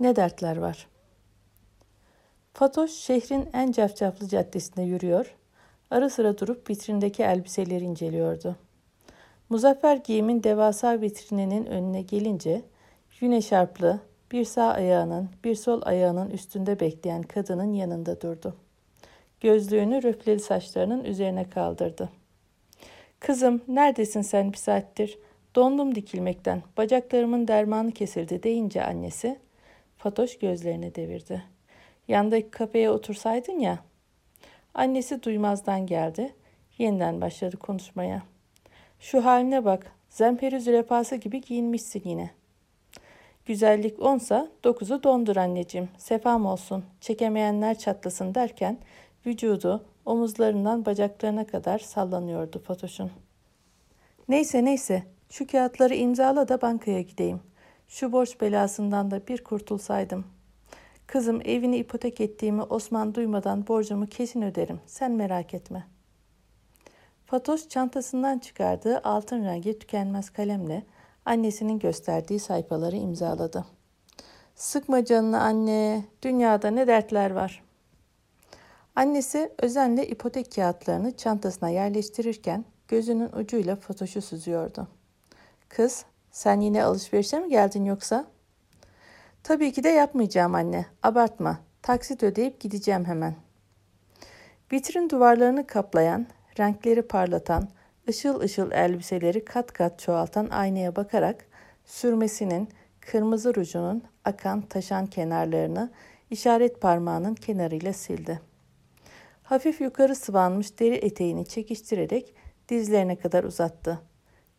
Ne dertler var? Fatoş şehrin en cafcaflı caddesinde yürüyor, ara sıra durup vitrindeki elbiseleri inceliyordu. Muzaffer giyimin devasa vitrininin önüne gelince güneş şarplı bir sağ ayağının bir sol ayağının üstünde bekleyen kadının yanında durdu. Gözlüğünü röfleli saçlarının üzerine kaldırdı. Kızım neredesin sen bir saattir? Dondum dikilmekten. Bacaklarımın dermanı kesildi deyince annesi Fatoş gözlerini devirdi. Yandaki kafeye otursaydın ya. Annesi duymazdan geldi. Yeniden başladı konuşmaya. Şu haline bak. Zemperi zürefası gibi giyinmişsin yine. Güzellik onsa dokuzu dondur anneciğim. Sefam olsun. Çekemeyenler çatlasın derken vücudu omuzlarından bacaklarına kadar sallanıyordu Fatoş'un. Neyse neyse şu kağıtları imzala da bankaya gideyim. Şu borç belasından da bir kurtulsaydım. Kızım evini ipotek ettiğimi Osman duymadan borcumu kesin öderim. Sen merak etme. Fatoş çantasından çıkardığı altın rengi tükenmez kalemle annesinin gösterdiği sayfaları imzaladı. Sıkma canını anne, dünyada ne dertler var. Annesi özenle ipotek kağıtlarını çantasına yerleştirirken gözünün ucuyla Fatoş'u süzüyordu. Kız, sen yine alışverişe mi geldin yoksa? Tabii ki de yapmayacağım anne. Abartma. Taksit ödeyip gideceğim hemen. Vitrin duvarlarını kaplayan, renkleri parlatan, ışıl ışıl elbiseleri kat kat çoğaltan aynaya bakarak sürmesinin, kırmızı rujunun akan taşan kenarlarını işaret parmağının kenarıyla sildi. Hafif yukarı sıvanmış deri eteğini çekiştirerek dizlerine kadar uzattı.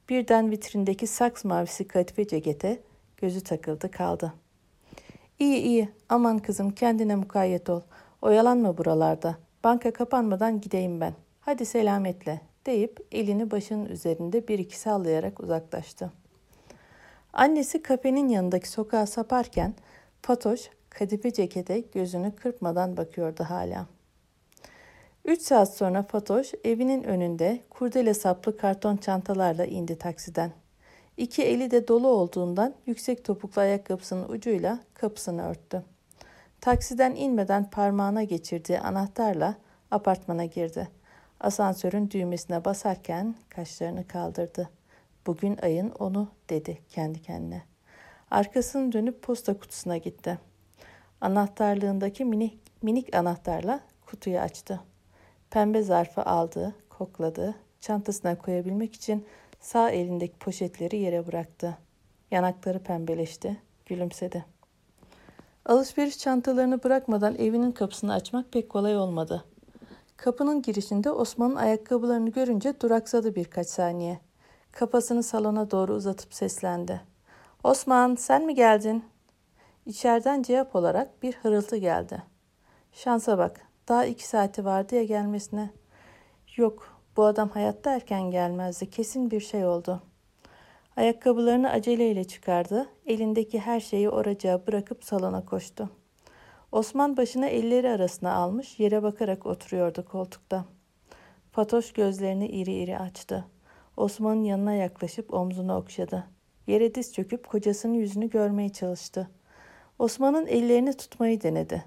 Birden vitrindeki saks mavisi kadife cekete gözü takıldı kaldı. İyi iyi aman kızım kendine mukayyet ol. Oyalanma buralarda. Banka kapanmadan gideyim ben. Hadi selametle deyip elini başının üzerinde bir iki sallayarak uzaklaştı. Annesi kafenin yanındaki sokağa saparken Fatoş kadife cekete gözünü kırpmadan bakıyordu hala. Üç saat sonra Fatoş evinin önünde kurdele saplı karton çantalarla indi taksiden. İki eli de dolu olduğundan yüksek topuklu ayakkabısının ucuyla kapısını örttü. Taksiden inmeden parmağına geçirdiği anahtarla apartmana girdi. Asansörün düğmesine basarken kaşlarını kaldırdı. Bugün ayın onu dedi kendi kendine. Arkasını dönüp posta kutusuna gitti. Anahtarlığındaki minik, minik anahtarla kutuyu açtı. Pembe zarfı aldı, kokladı, çantasına koyabilmek için sağ elindeki poşetleri yere bıraktı. Yanakları pembeleşti, gülümsedi. Alışveriş çantalarını bırakmadan evinin kapısını açmak pek kolay olmadı. Kapının girişinde Osman'ın ayakkabılarını görünce duraksadı birkaç saniye. Kafasını salona doğru uzatıp seslendi. Osman sen mi geldin? İçeriden cevap olarak bir hırıltı geldi. Şansa bak daha iki saati vardı ya gelmesine. Yok, bu adam hayatta erken gelmezdi. Kesin bir şey oldu. Ayakkabılarını aceleyle çıkardı. Elindeki her şeyi oracağa bırakıp salona koştu. Osman başını elleri arasına almış yere bakarak oturuyordu koltukta. Fatoş gözlerini iri iri açtı. Osman'ın yanına yaklaşıp omzunu okşadı. Yere diz çöküp kocasının yüzünü görmeye çalıştı. Osman'ın ellerini tutmayı denedi.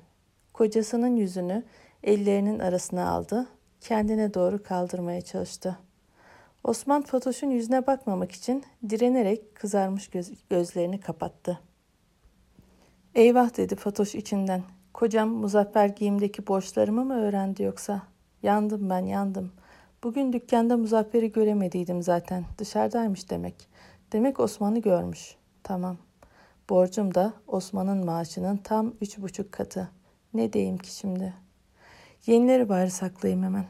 Kocasının yüzünü ellerinin arasına aldı, kendine doğru kaldırmaya çalıştı. Osman Fatoş'un yüzüne bakmamak için direnerek kızarmış göz, gözlerini kapattı. Eyvah dedi Fatoş içinden. Kocam muzaffer giyimdeki borçlarımı mı öğrendi yoksa? Yandım ben yandım. Bugün dükkanda muzafferi göremediydim zaten. Dışarıdaymış demek. Demek Osman'ı görmüş. Tamam. Borcum da Osman'ın maaşının tam üç buçuk katı. Ne diyeyim ki şimdi?'' Yenileri bari saklayayım hemen.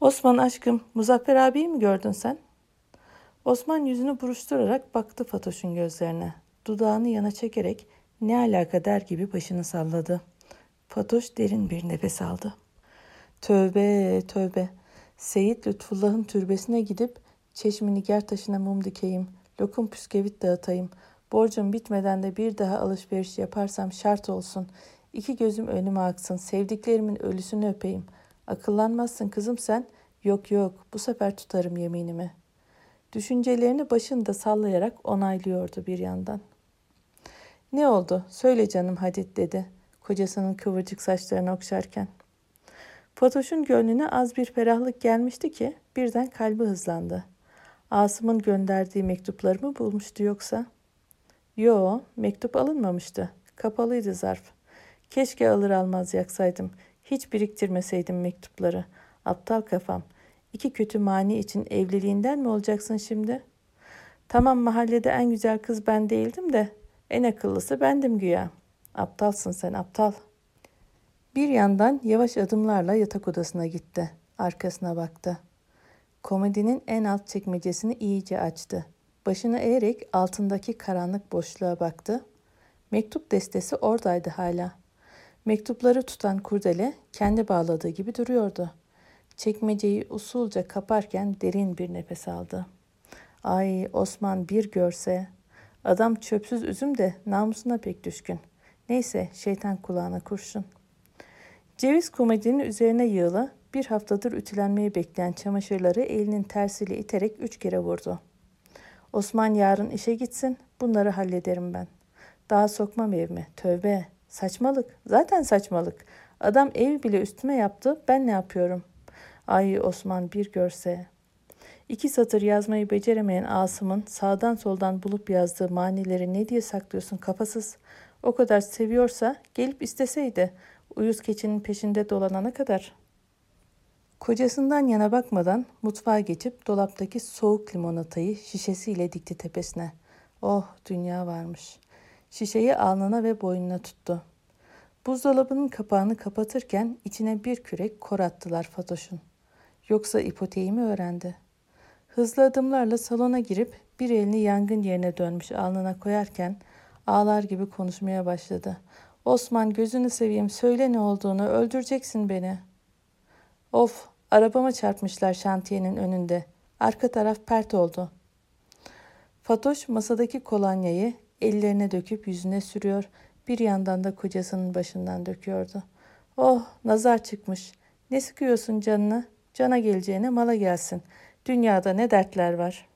Osman aşkım, Muzaffer abiyi mi gördün sen? Osman yüzünü buruşturarak baktı Fatoş'un gözlerine. Dudağını yana çekerek ne alaka der gibi başını salladı. Fatoş derin bir nefes aldı. Tövbe tövbe. Seyit Lütfullah'ın türbesine gidip çeşmini ger taşına mum dikeyim, lokum püskevit dağıtayım. Borcum bitmeden de bir daha alışveriş yaparsam şart olsun. İki gözüm önüme aksın, sevdiklerimin ölüsünü öpeyim. Akıllanmazsın kızım sen. Yok yok, bu sefer tutarım yeminimi. Düşüncelerini başında sallayarak onaylıyordu bir yandan. Ne oldu? Söyle canım hadi dedi. Kocasının kıvırcık saçlarını okşarken. Fatoş'un gönlüne az bir ferahlık gelmişti ki birden kalbi hızlandı. Asım'ın gönderdiği mektupları mı bulmuştu yoksa? Yo, mektup alınmamıştı. Kapalıydı zarf. Keşke alır almaz yaksaydım. Hiç biriktirmeseydim mektupları. Aptal kafam. İki kötü mani için evliliğinden mi olacaksın şimdi? Tamam mahallede en güzel kız ben değildim de en akıllısı bendim güya. Aptalsın sen aptal. Bir yandan yavaş adımlarla yatak odasına gitti. Arkasına baktı. Komodinin en alt çekmecesini iyice açtı. Başını eğerek altındaki karanlık boşluğa baktı. Mektup destesi oradaydı hala. Mektupları tutan kurdele kendi bağladığı gibi duruyordu. Çekmeceyi usulca kaparken derin bir nefes aldı. Ay Osman bir görse. Adam çöpsüz üzüm de namusuna pek düşkün. Neyse şeytan kulağına kurşun. Ceviz komedinin üzerine yığılı bir haftadır ütülenmeyi bekleyen çamaşırları elinin tersiyle iterek üç kere vurdu. Osman yarın işe gitsin, bunları hallederim ben. Daha sokmam evime, tövbe. Saçmalık, zaten saçmalık. Adam ev bile üstüme yaptı, ben ne yapıyorum? Ay Osman bir görse. İki satır yazmayı beceremeyen Asım'ın sağdan soldan bulup yazdığı manileri ne diye saklıyorsun kafasız? O kadar seviyorsa gelip isteseydi. Uyuz keçinin peşinde dolanana kadar. Kocasından yana bakmadan mutfağa geçip dolaptaki soğuk limonatayı şişesiyle dikti tepesine. Oh dünya varmış. Şişeyi alnına ve boynuna tuttu. Buzdolabının kapağını kapatırken içine bir kürek kor attılar Fatoş'un. Yoksa ipoteği mi öğrendi? Hızlı adımlarla salona girip bir elini yangın yerine dönmüş alnına koyarken ağlar gibi konuşmaya başladı. Osman gözünü seveyim söyle ne olduğunu öldüreceksin beni. Of arabama çarpmışlar şantiyenin önünde. Arka taraf pert oldu. Fatoş masadaki kolonyayı ellerine döküp yüzüne sürüyor. Bir yandan da kocasının başından döküyordu. Oh nazar çıkmış. Ne sıkıyorsun canını? Cana geleceğine mala gelsin. Dünyada ne dertler var.''